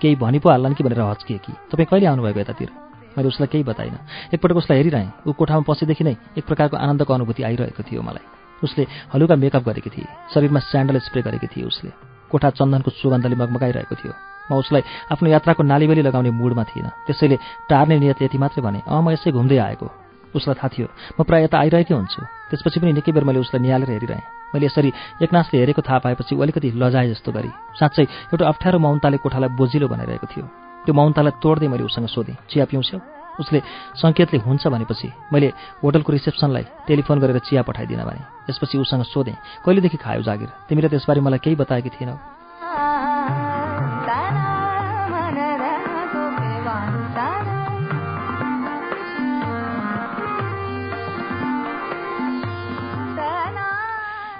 [SPEAKER 1] केही भनि पो हाल्लान् कि भनेर हच्किए कि? तपाईँ कहिले आउनुभएको यतातिर? मैले उसलाई केही बताइनँ। एकपटक उसलाई हेरिरहेँ। ऊ कोठामा पसेदेखि नै एक प्रकारको आनन्दको अनुभूति आइरहेको थियो मलाई। उसले हलुका मेकअप गरेकी थिए। शरीरमा स्यान्डल स्प्रे गरेकी थिए उसले। कोठा चन्दनको सुगन्धले मगमगाइरहेको थियो। म उसलाई आफ्नो यात्राको नालीबेली लगाउने मुडमा थिइनँ त्यसैले टार्ने नियत यति मात्रै भने अँ म यसै घुम्दै आएको। उसलाई थाहा थियो म प्रायः यता आइरहेकै हुन्छु। त्यसपछि पनि निकै बेर मैले उसलाई निहालेर हेरिरहेँ। मैले यसरी एकनासले हेरेको थाहा पाएपछि अलिकति लजाए जस्तो गरी साँच्चै एउटा अप्ठ्यारो मौनताले कोठालाई बोजिलो बनाइरहेको थियो। त्यो मौनतालाई तोड्दै मैले उसँग सोधेँ चिया पिउँछौ? उसले सङ्केतले हुन्छ भनेपछि मैले होटलको रिसेप्सनलाई टेलिफोन गरेर चिया पठाइदिन भने त्यसपछि उसँग सोधेँ कहिलेदेखि खायो जागिर? तिमीले त्यसबारे मलाई केही बताएकी थिएनौ।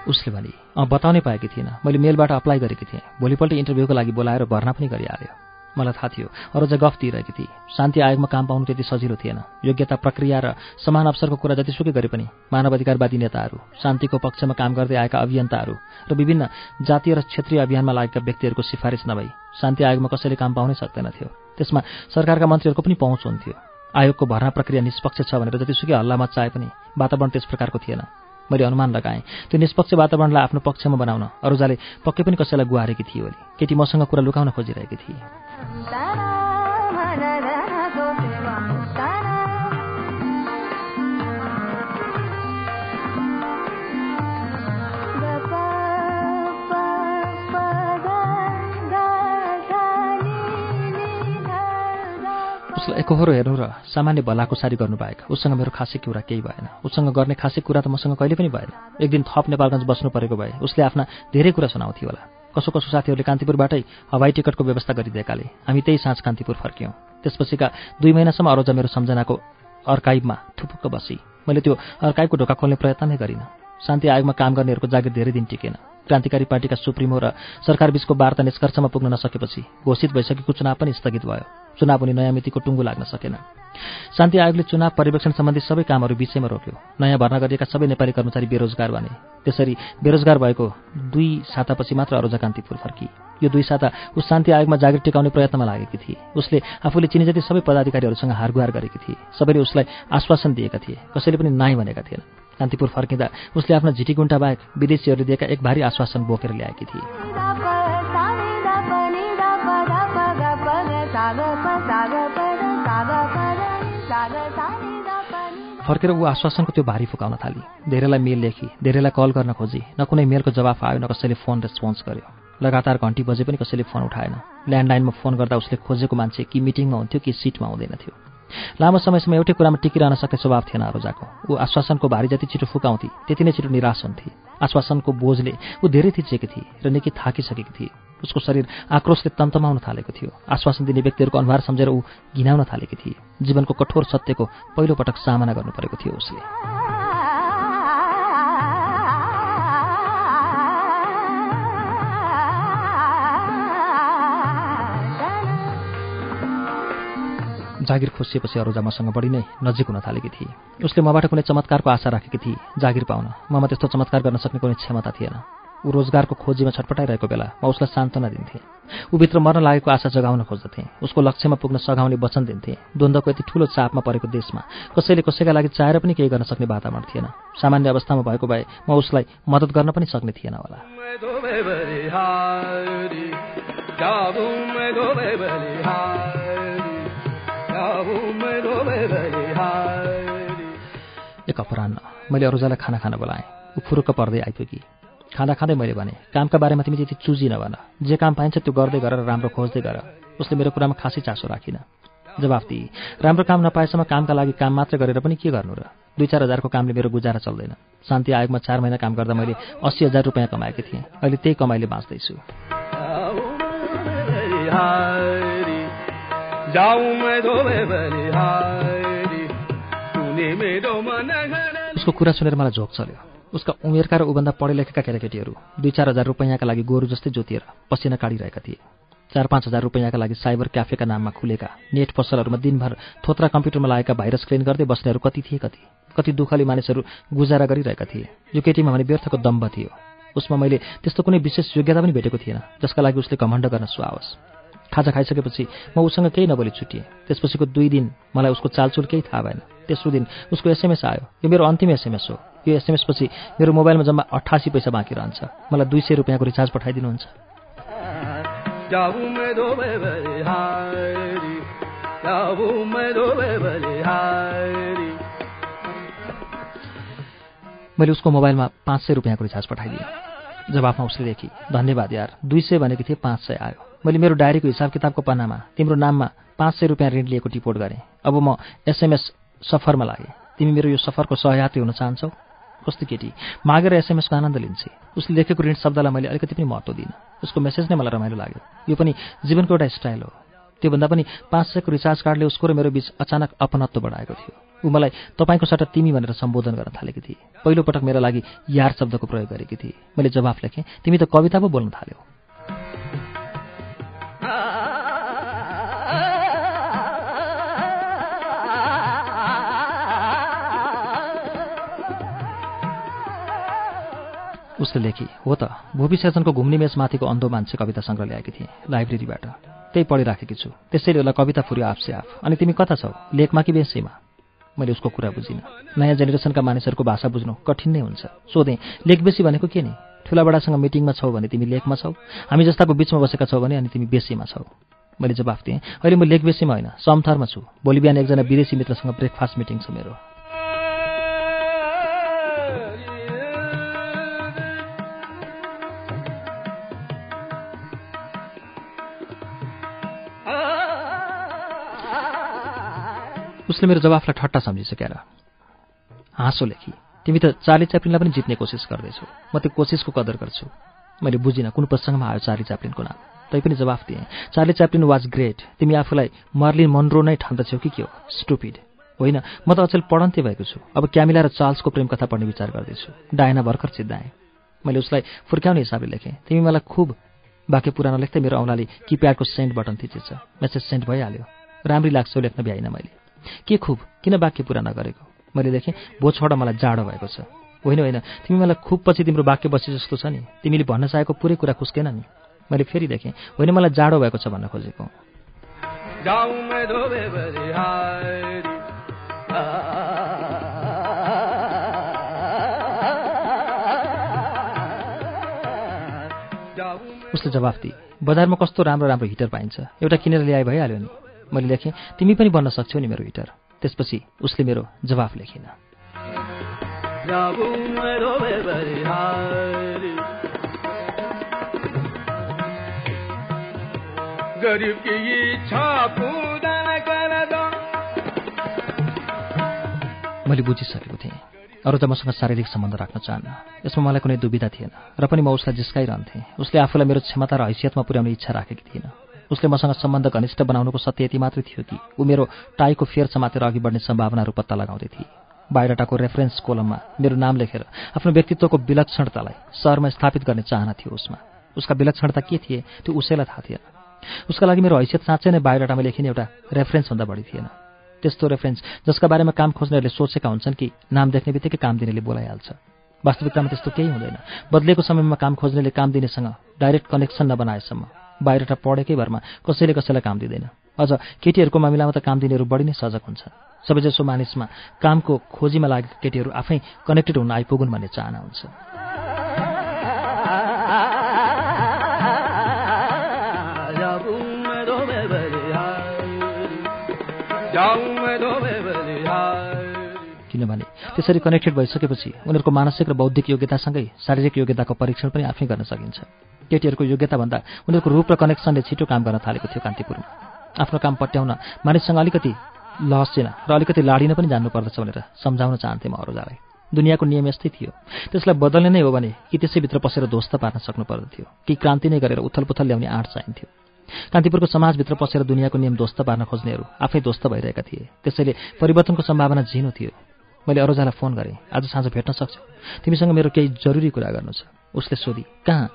[SPEAKER 1] उसले भने अँ बताउनै पाएकी थिएन मैले मेलबाट अप्लाई गरेकी थिएँ। भोलिपल्ट इन्टरभ्यूको लागि बोलाएर भर्ना पनि गरिहाल्यो। मलाई थाहा थियो अरू चाहिँ गफ दिइरहेकी थिए। शान्ति आयोगमा काम पाउनु त्यति सजिलो थिएन। योग्यता प्रक्रिया र समान अवसरको कुरा जतिसुकै गरे पनि मानवाधिकारवादी नेताहरू शान्तिको पक्षमा काम गर्दै आएका अभियन्ताहरू र विभिन्न जातीय र क्षेत्रीय अभियानमा लागेका व्यक्तिहरूको सिफारिस नभई शान्ति आयोगमा कसैले काम पाउनै सक्दैनथ्यो त्यसमा सरकारका मन्त्रीहरूको पनि पहुँच हुन्थ्यो। आयोगको भर्ना प्रक्रिया निष्पक्ष छ भनेर जतिसुकै हल्लामा चाहे पनि वातावरण त्यस प्रकारको थिएन। मैले अनुमान लगाएँ। त्यो निष्पक्ष वातावरणलाई आफ्नो पक्षमा बनाउन। अरूजाले पक्कै पनि कसैलाई गुहारेकी थिए भने केटी मसँग कुरा लुकाउन खोजिरहेकी थिए। उसलाई एकहोरो हेर्नु र सामान्य भलाको सारी गर्नु बाहेक उसँग मेरो खासै कुरा केही भएन। उसँग गर्ने खासै कुरा त मसँग कहिले पनि भएन। एक दिन थप नेपालगञ्ज बस्नु परेको भए उसले आफ्ना धेरै कुरा सुनाउँथ्यो होला। कसो कसो साथीहरूले कान्तिपुरबाटै हवाई टिकटको व्यवस्था गरिदिएकाले हामी त्यही साँझ कान्तिपुर फर्क्यौँ। त्यसपछिका दुई महिनासम्म अरोजा मेरो सम्झनाको अर्काइभमा थुपुक्क बसी। मैले त्यो अर्काइभको ढोका खोल्ने प्रयत्न नै गरिनँ। शान्ति आयोगमा काम गर्नेहरूको जागिर धेरै दिन टिकेन। क्रान्तिकारी पार्टीका सुप्रिमो र सरकार बीचको वार्ता निष्कर्षमा पुग्न नसकेपछि घोषित भइसकेको चुनाव पनि स्थगित भयो। चुनाव हुने नयाँ मितिको टुङ्गो लाग्न सकेन। शान्ति आयोगले चुनाव पर्यवेक्षण सम्बन्धी सबै कामहरू विषयमा रोक्यो। नयाँ भर्ना गरिएका सबै नेपाली कर्मचारी बेरोजगार बने। त्यसरी बेरोजगार भएको दुई सातापछि मात्र अरोजा कान्तिपुर फर्की। यो दुई साता उस शान्ति आयोगमा जागिर टिकाउने प्रयत्नमा लागेकी थिए। उसले आफूले चिने जति सबै पदाधिकारीहरूसँग हारगुहार गरेकी थिए। सबैले उसलाई आश्वासन दिएका थिए। कसैले पनि नाइ भनेका थिएन कान्तिपुर फर्किँदा उसले आफ्ना झिटिकुन्टा बाहेक विदेशीहरूले दिएका एक भारी आश्वासन बोकेर ल्याएकी थिए। फर्केर ऊ आश्वासनको त्यो भारी फुकाउन थाली। धेरैलाई मेल लेखी धेरैलाई कल गर्न खोजी। न कुनै मेलको जवाफ आयो न कसैले फोन रेस्पोन्स गर्यो। लगातार घन्टी बजे पनि कसैले फोन उठाएन। ल्यान्डलाइनमा फोन गर्दा उसले खोजेको मान्छे कि मिटिङमा हुन्थ्यो कि सिटमा हुँदैन थियो। लामो समयसम्म एउटै कुरामा टिकिरहन सक्ने स्वभाव थिएन अरोजाको ऊ आश्वासनको भारी जति छिटो फुकाउँथे त्यति नै छिटो निराश हुन्थे। आश्वासनको बोझले ऊ धेरै थिचेकी थिए र निकै थाकिसकेकी थिए। उसको शरीर आक्रोशले तन्तमाउन थालेको थियो। आश्वासन दिने व्यक्तिहरूको अनुहार सम्झेर ऊ घिनाउन थालेकी थिए। जीवनको कठोर सत्यको पहिलोपटक सामना गर्नु परेको थियो उसले। जागिर खोसिएपछि अरूजा मसँग बढी नै नजिक हुन थालेकी थिए। उसले मबाट कुनै चमत्कारको आशा राखेकी थिए जागिर पाउन। ममा त्यस्तो चमत्कार गर्न सक्ने कुनै क्षमता थिएन। ऊ रोजगारको खोजीमा छटपटाइरहेको बेला म उसलाई सान्त्वना दिन्थेँ। ऊभित्र मर्न लागेको आशा जगाउन खोज्दथेँ। उसको लक्ष्यमा पुग्न सघाउने वचन दिन्थेँ। द्वन्द्वको यति ठूलो चापमा परेको देशमा कसैले कसैका लागि चाहेर पनि केही गर्न सक्ने वातावरण थिएन। सामान्य अवस्थामा भएको भए म उसलाई मद्दत गर्न पनि सक्ने थिएन होला। अपरान्न मैले अरूजालाई खाना खान बोलाएँ। ऊ फुरुक्क पर्दै आइपुगी खाँदा खाँदै मैले भने कामका बारेमा तिमी त्यति चुजी नभन। जे काम पाइन्छ त्यो गर्दै गर र राम्रो खोज्दै गर। उसले मेरो कुरामा खासै चासो राखिन। जवाफ दिए राम्रो काम नपाएसम्म कामका लागि काम मात्र गरेर पनि के गर्नु र? दुई चार हजारको कामले मेरो गुजारा चल्दैन। शान्ति आयोगमा चार महिना काम गर्दा मैले अस्सी हजार रुपियाँ कमाएकी थिएँ। अहिले त्यही कमाइले बाँच्दैछु। उसको कुरा सुनेर मलाई झोक चल्यो। उसका उमेरका र ऊभन्दा पढे लेखेका केटाकेटीहरू दुई चार हजार रुपियाँका लागि गोरु जस्तै जोतिएर पसिना काटिरहेका थिए। चार पाँच हजार रुपियाँका लागि साइबर क्याफेका नाममा खुलेका नेट पसलहरूमा दिनभर थोत्रा कम्प्युटरमा लागेका भाइरस क्लिन गर्दै बस्नेहरू कति थिए कति कति दुःखले मानिसहरू गुजारा गरिरहेका थिए। यो केटीमा भने व्यर्थको दम्ब थियो। उसमा मैले त्यस्तो कुनै विशेष योग्यता पनि भेटेको थिएन जसका लागि उसले घमण्ड गर्न सुहाओस् खाजा खाइसकेपछि म उसँग केही नबोली छुटिएँ। त्यसपछिको दुई दिन मलाई उसको चालचुल केही थाहा भएन। तेस्रो दिन उसको एसएमएस आयो। यो मेरो अन्तिम एसएमएस हो। यो एसएमएस पछि मेरो मोबाइलमा जम्मा अठासी पैसा बाँकी रहन्छ। मलाई दुई सय रुपियाँको रिचार्ज पठाइदिनुहुन्छ। मैले उसको मोबाइलमा पाँच सय रुपियाँको रिचार्ज पठाइदिएँ। जवाफमा उसले देखि धन्यवाद यार दुई सय भनेको थिएँ पाँच सय आयो। मैले मेरो डायरीको हिसाब किताबको पन्नामा तिम्रो नाममा पाँच सय रुपियाँ ऋण लिएको टिपोट गरेँ। अब म एसएमएस सफरमा लागेँ तिमी मेरो यो सफरको सहयात्री हुन चाहन्छौ? कस्तो केटी? मागेर एसएमएसको आनन्द लिन्छे। उसले लेखेको ऋण शब्दलाई मैले अलिकति पनि महत्त्व दिइनँ। उसको मेसेज नै मलाई रमाइलो लाग्यो। यो पनि जीवनको एउटा स्टाइल हो। त्योभन्दा पनि पाँच सयको रिचार्ज कार्डले उसको र मेरो बिच अचानक अपनत्व बढाएको थियो। ऊ मलाई तपाईँको सट्टा तिमी भनेर सम्बोधन गर्न थालेकी थिए। पहिलोपटक मेरा लागि यार शब्दको प्रयोग गरेकी थिए। मैले जवाफ लेखेँ तिमी त कविता पो बोल्न थाल्यौ। उसले लेखी हो त भूपी सेसनको घुम्ने मेचमाथिको अन्धो मान्छे कविता सङ्ग्रह ल्याएकी थिएँ लाइब्रेरीबाट। त्यही पढिराखेकी छु। त्यसैले उसलाई कविता फुर्यो आफसे आफ। अनि तिमी कता छौ? लेखमा कि बेसीमा? मैले उसको कुरा बुझिनँ। नयाँ जेनेरेसनका मानिसहरूको भाषा बुझ्नु कठिन नै हुन्छ। सोधेँ लेख बेसी भनेको के नि? ठुलाबडासँग मिटिङमा छौ भने तिमी लेखमा छौ? हामी जस्ताको बिचमा बसेका छौ भने अनि तिमी बेसीमा छौ? मैले जवाफ दिएँ अहिले म लेख बेसीमा होइन समथरमा छु। भोलि बिहान एकजना विदेशी मित्रसँग ब्रेकफास्ट मिटिङ छ मेरो। उसले मेरो जवाफलाई ठट्टा सम्झिसकेर हाँसो लेखी तिमी त चार्ली च्याप्लिनलाई पनि जित्ने कोसिस गर्दैछौ। म त्यो कोसिसको कदर गर्छु। मैले बुझिनँ कुन प्रसङ्गमा आयो चार्ली च्याप्लिनको नाम। तैपनि जवाफ दिएँ चार्ली च्याप्लिन वाज ग्रेट। तिमी आफूलाई मर्लिन मनरो नै ठान्दछौ कि के हो? स्टुपिड। होइन म त अचेल पढन्ते भएको छु। अब क्यामिला र चार्ल्सको प्रेम कथा पढ्ने विचार गर्दैछु। डायना भर्खर चिद्दाएँ। मैले उसलाई फुर्क्याउने हिसाबले लेखेँ तिमी मलाई खुब वाक्य पुरानो लेख्दै मेरो औँलाले किप्याडको सेन्ड बटन थिचेछ। मेसेज सेन्ड भइहाल्यो। राम्री लाग्छौ लेख्न भ्याइन मैले। के खुब? किन वाक्य पुरा नगरेको? मैले देखेँ भो छोड मलाई जाडो भएको छ। होइन होइन तिमी मलाई खुब पछि तिम्रो वाक्य बसी जस्तो छ नि। तिमीले भन्न चाहेको पुरै कुरा खुस्केन नि। मैले फेरि देखेँ होइन मलाई जाडो भएको छ भन्न खोजेको। उसले जवाफ दिए बजारमा कस्तो राम्रो राम्रो हिटर पाइन्छ। एउटा किनेर ल्याए भइहाल्यो नि। मैले लेखेँ। तिमी पनि बन्न सक्छौ नि मेरो हिटर त्यसपछि उसले मेरो जवाफ लेखिन। मैले बुझिसकेको थिएँ। अरू त मसँग शारीरिक सम्बन्ध राख्न चाहन्न। यसमा मलाई कुनै दुविधा थिएन। र पनि म उसलाई जिस्काइरहन्थेँ। उसले आफूलाई मेरो क्षमता र हैसियतमा पुर्याउने इच्छा राखेकी थिएन। उसले मसँग सम्बन्ध घनिष्ठ बनाउनुको सत्य यति मात्रै थियो कि ऊ मेरो टाईको फेर समातेर अघि बढ्ने सम्भावनाहरू पत्ता लगाउँदै थिए। बायोडाटाको रेफरेन्स कोलममा मेरो नाम लेखेर आफ्नो व्यक्तित्वको विलक्षणतालाई सहरमा स्थापित गर्ने चाहना थियो उसमा। उसका विलक्षणता के थिए त्यो उसैलाई थाहा थिएन। उसका लागि मेरो हैसियत साँच्चै नै बायोडाटामा लेखिने एउटा रेफरेन्सभन्दा बढी थिएन। त्यस्तो रेफरेन्स जसका बारेमा काम खोज्नेहरूले सोचेका हुन्छन् कि नाम देख्ने बित्तिकै काम दिनेले बोलाइहाल्छ। वास्तविकतामा त्यस्तो केही हुँदैन। बदलेको समयमा काम खोज्नेले काम दिनेसँग डाइरेक्ट कनेक्सन नबनाएसम्म बाहिरटा पढेकै भरमा कसैले कसैलाई काम दिँदैन। अझ केटीहरूको मामिलामा त काम दिनेहरू बढी नै सजग हुन्छ। सबैजसो मानिसमा कामको खोजीमा लागेका केटीहरू आफै कनेक्टेड हुन आइपुगुन् भन्ने चाहना हुन्छ। त्यसरी कनेक्टेड भइसकेपछि उनीहरूको मानसिक र बौद्धिक योग्यतासँगै शारीरिक योग्यताको परीक्षण पनि आफै गर्न सकिन्छ। केटीहरूको योग्यताभन्दा उनीहरूको रूप र कनेक्सनले छिटो काम गर्न थालेको थियो कान्तिपुरमा। आफ्नो काम पट्याउन मानिससँग अलिकति लहसिन र अलिकति लाडिन पनि जान्नु पर्दछ भनेर सम्झाउन चाहन्थेँ म अरूजालाई। दुनियाँको नियम यस्तै थियो। त्यसलाई बदल्ने नै हो भने कि त्यसैभित्र पसेर ध्वस्त पार्न सक्नु पर्दथ्यो कि क्रान्ति नै गरेर उथलपुथल ल्याउने आँट चाहिन्थ्यो। कान्तिपुरको समाजभित्र पसेर दुनियाँको नियम ध्वस्त पार्न खोज्नेहरू आफै ध्वस्त भइरहेका थिए। त्यसैले परिवर्तनको सम्भावना झिनो थियो। मैले अरूजालाई फोन गरेँ। आज साँझ भेट्न सक्छु। तिमीसँग मेरो केही जरुरी कुरा गर्नु छ। उसले सोधी कहाँ?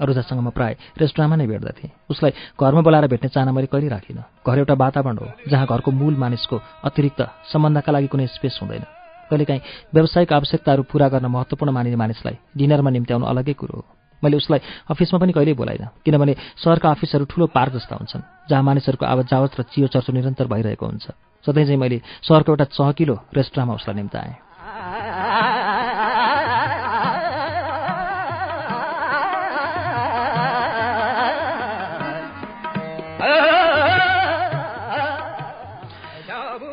[SPEAKER 1] अरुजासँग म प्राय रेस्टुरेन्टमा नै भेट्दथेँ उसलाई घरमा बोलाएर भेट्ने चाहना मैले कहिले राखिनँ। घर एउटा वातावरण हो जहाँ घरको मूल मानिसको अतिरिक्त सम्बन्धका लागि कुनै स्पेस हुँदैन। कहिलेकाहीँ व्यावसायिक आवश्यकताहरू पूरा गर्न महत्त्वपूर्ण मानिने मानिसलाई डिनरमा निम्त्याउनु अलग्गै कुरो हो। मैले उसलाई अफिसमा पनि कहिल्यै बोलाइनँ किनभने सहरका अफिसहरू ठुलो पार्क जस्ता हुन्छन् जहाँ मानिसहरूको आवत जावत र चियो चर्चो निरन्तर भइरहेको हुन्छ। सधैँ चाहिँ मैले सहरको एउटा चहकिलो रेस्टुरेन्टमा उसलाई निम्ताएँ।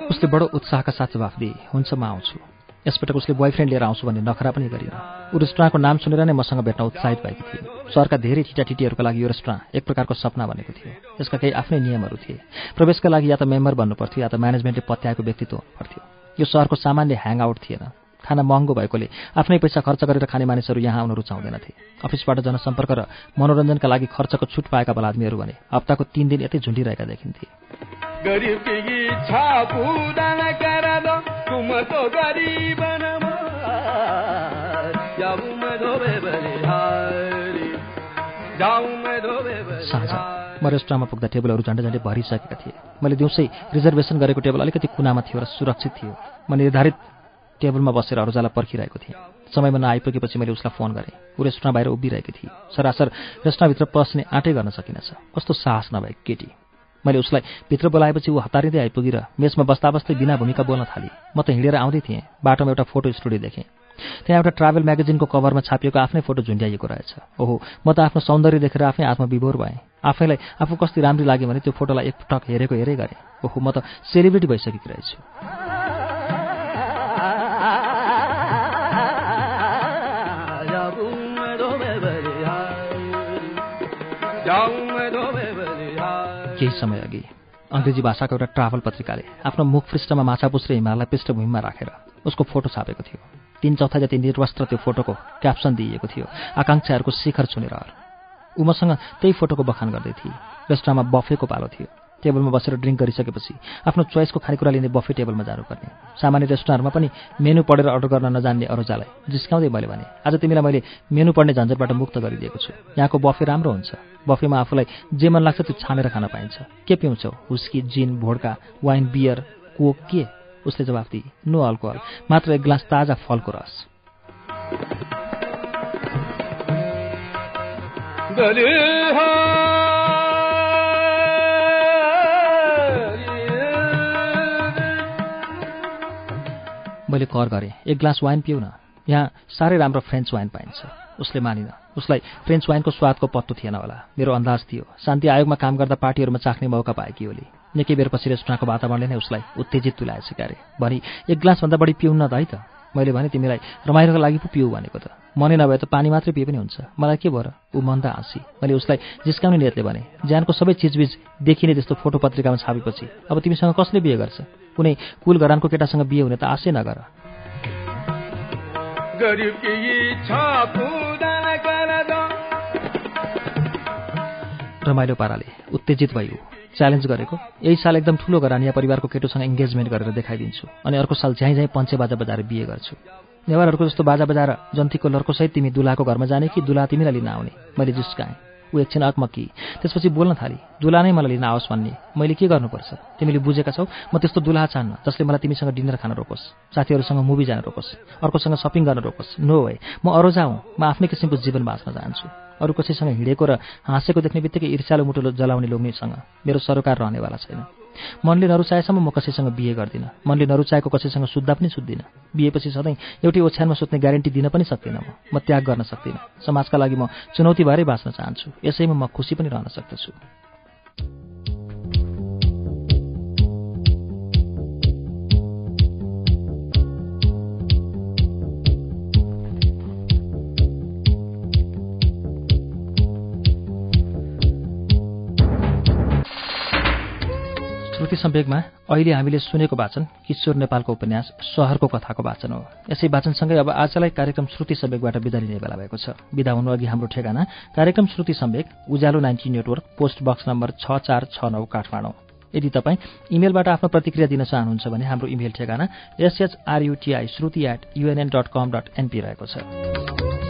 [SPEAKER 1] उसले बडो उत्साहका साथ जवाफ दिए हुन्छ म आउँछु। यसपटक उसले बोयफ्रेन्ड लिएर आउँछु भन्ने नखरा पनि गरिन ऊ रेस्टुराँको नाम सुनेर नै मसँग भेट्न उत्साहित भएको थियो सहरका धेरै ठिटाठिटीहरूका लागि यो रेस्टुराँ एक प्रकारको सपना भनेको थियो। यसका केही आफ्नै नियमहरू थिए। प्रवेशका लागि या त मेम्बर बन्नुपर्थ्यो या त म्यानेजमेन्टले पत्याएको व्यक्तित्व पर्थ्यो यो सहरको सामान्य ह्याङआउट थिएन। खाना महँगो भएकोले आफ्नै पैसा खर्च गरेर खाने मानिसहरू यहाँ आउन रुचाउँदैनथे अफिसबाट जनसम्पर्क र मनोरञ्जनका लागि खर्चको छुट पाएका बलादमीहरू भने हप्ताको तिन दिन यतै झुन्डिरहेका देखिन्थे। म रेस्टुरेन्टमा पुग्दा टेबलहरू झन्डै झन्डै भरिसकेका थिए। मैले दिउँसै रिजर्भेसन गरेको टेबल अलिकति कुनामा थियो र सुरक्षित थियो। म निर्धारित टेबलमा बसेर अरूजालाई पर्खिरहेको थिएँ। समयमा नआइपुगेपछि मैले उसलाई फोन गरेँ। ऊ रेस्टुरेन्ट बाहिर उभिरहेकी थिएँ। सरासर रेस्टुरेन्टभित्र पस्ने आँटै गर्न सकिनेछ। कस्तो साहस नभए केटी। मैले उसलाई भित्र बोलाएपछि ऊ हतारिँदै आइपुगेर मेसमा बस्दा बस्दै बिना भूमिका बोल्न थाली। म त हिँडेर आउँदै थिएँ। बाटोमा एउटा फोटो स्टुडियो देखेँ। त्यहाँ एउटा ट्राभल म्यागजिनको कभरमा छापिएको आफ्नै फोटो झुन्ड्याइएको रहेछ। ओहो म त आफ्नो सौन्दर्य देखेर आफै आत्मविभोर भएँ। आफैलाई आफू कति राम्री लाग्यो भने त्यो फोटोलाई एकपटक हेरेको हेरै गरेँ। ओहो म त सेलिब्रिटी भइसकेकी रहेछु। केही समय अघि अङ्ग्रेजी भाषाको एउटा ट्राभल पत्रिकाले आफ्नो मुख पृष्ठमा माछा पुस्रे हिमाललाई पृष्ठभूमिमा राखेर उसको फोटो छापेको थियो। तिन चौथा जति निर्वस्त्र त्यो फोटोको क्याप्सन दिइएको थियो आकाङ्क्षाहरूको शिखर छुनेर। ऊ मसँग त्यही फोटोको बखान गर्दै थिए। रेस्टुरेन्टमा बफेको पालो थियो। टेबलमा बसेर ड्रिङ्क गरिसकेपछि आफ्नो चोइसको खानेकुरा लिने बफे टेबलमा जानुपर्ने। सामान्य रेस्टुरेन्टहरूमा पनि मेनु पढेर अर्डर गर्न नजान्ने अरूजालाई जिस्काउँदै मैले भने आज तिमीलाई मैले मेनु पढ्ने झन्झटबाट मुक्त गरिदिएको छु। यहाँको बफे राम्रो हुन्छ। बफेमा आफूलाई जे मन लाग्छ त्यो छानेर खान पाइन्छ। के पिउँछौ? हुस्की जिन भोड्का वाइन बियर कोक के? उसले जवाफ दिए नो अल्कोहल मात्र एक ग्लास ताजा फलको रस। मैले कर गरेँ। एक ग्लास वाइन पिउ न। यहाँ साह्रै राम्रो फ्रेन्च वाइन पाइन्छ। उसले मानिन। उसलाई फ्रेन्च वाइनको स्वादको पत्तो थिएन होला। मेरो अन्दाज थियो। शान्ति आयोगमा काम गर्दा पार्टीहरूमा चाख्ने मौका पाएकी होली निकै बेरपछि रेस्टुरेन्टको वातावरणले नै उसलाई उत्तेजित तुल्याएछ क्यारे। भनी एक ग्लासभन्दा बढी पिउन त है त। मैले भने तिमीलाई रमाइलोको लागि पो पिउ भनेको त। मनै नभए त पानी मात्रै पिए पनि हुन्छ। मलाई के भएर ऊ मन्दा हाँसी। मैले उसलाई जिस्काउने नियतले भने ज्यानको सबै चिजबिज देखिने त्यस्तो फोटो पत्रिकामा छापेपछि अब तिमीसँग कसले बिहे गर्छ? कुनै कुल घरानको केटासँग बिहे हुने त आशै नगर। रमाइलो पाराले उत्तेजित भइयो च्यालेन्ज गरेको यही साल एकदम ठुलो घरानिया परिवारको केटोसँग इङ्गेजमेन्ट गरेर देखाइदिन्छु अनि अर्को साल झ्याइ झ्याइ पञ्चे बाजा बजाएर बिहे गर्छु। नेवारहरूको जस्तो बाजा बजाएर जन्तीको लर्कोसहित तिमी दुलाको घरमा जाने कि दुला तिमीलाई लिन आउने? मैले जिस्काएँ। ऊ एकछिन अकमकी। त्यसपछि बोल्न थाली दुला नै मलाई लिन आओस् भन्ने। मैले के गर्नुपर्छ? तिमीले बुझेका छौ म त्यस्तो दुला चाहन्न जसले मलाई तिमीसँग डिनर खान रोकोस् साथीहरूसँग मुभी जान रोकोस् अर्कोसँग सपिङ गर्न रोकोस्। नो है म अरू जाउँ म आफ्नै किसिमको जीवन बाँच्न चाहन्छु। अरू कसैसँग हिँडेको र हाँसेको देख्ने बित्तिकै ईर्ष्यालो मुटो जलाउने लोग्नेसँग मेरो सरोकार रहनेवाला छैन। मनले नरुचाएसम्म म कसैसँग बिहे गर्दिनँ। मनले नरुचाएको कसैसँग सुत्दा पनि सुत्दिनँ। बिहेपछि सधैँ एउटै ओछ्यानमा सुत्ने ग्यारेन्टी दिन पनि सक्दिनँ म। म त्याग गर्न सक्दिनँ। समाजका लागि म चुनौती भएरै बाँच्न चाहन्छु। यसैमा म खुसी पनि रहन सक्दछु। श्रुति सम्वेकमा अहिले हामीले सुनेको वाचन किशोर नेपालको उपन्यास सहरको कथाको वाचन हो। यसै वाचनसँगै अब आजलाई कार्यक्रम श्रुति सम्वेकबाट विदा लिने बेला भएको छ। विदा हुनुअघि हाम्रो ठेगाना कार्यक्रम Shruti Sambeg Ujyaalo ninety network post box number छ चार छ नौ काठमाडौँ। यदि तपाईँ इमेलबाट आफ्नो प्रतिक्रिया दिन चाहनुहुन्छ भने हाम्रो इमेल ठेगाना SHRUTI Shruti at UNN dot com dot NP रहेको छ।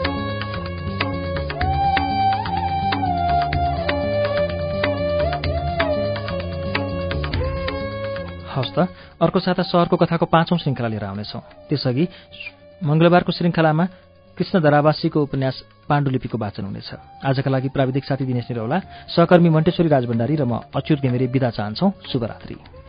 [SPEAKER 1] हवस् त। अर्को साता सहरको कथाको पाँचौं श्रृङ्खला लिएर आउनेछौँ। त्यसअघि मङ्गलबारको श्रृङ्खलामा कृष्ण धरावासीको उपन्यास पाण्डुलिपिको वाचन हुनेछ। आजका लागि प्राविधिक साथी दिनेश निरौला सहकर्मी मण्टेश्वरी राजभण्डारी र म अच्युत घिमिरे विदा चाहन्छौ। शुभरात्री।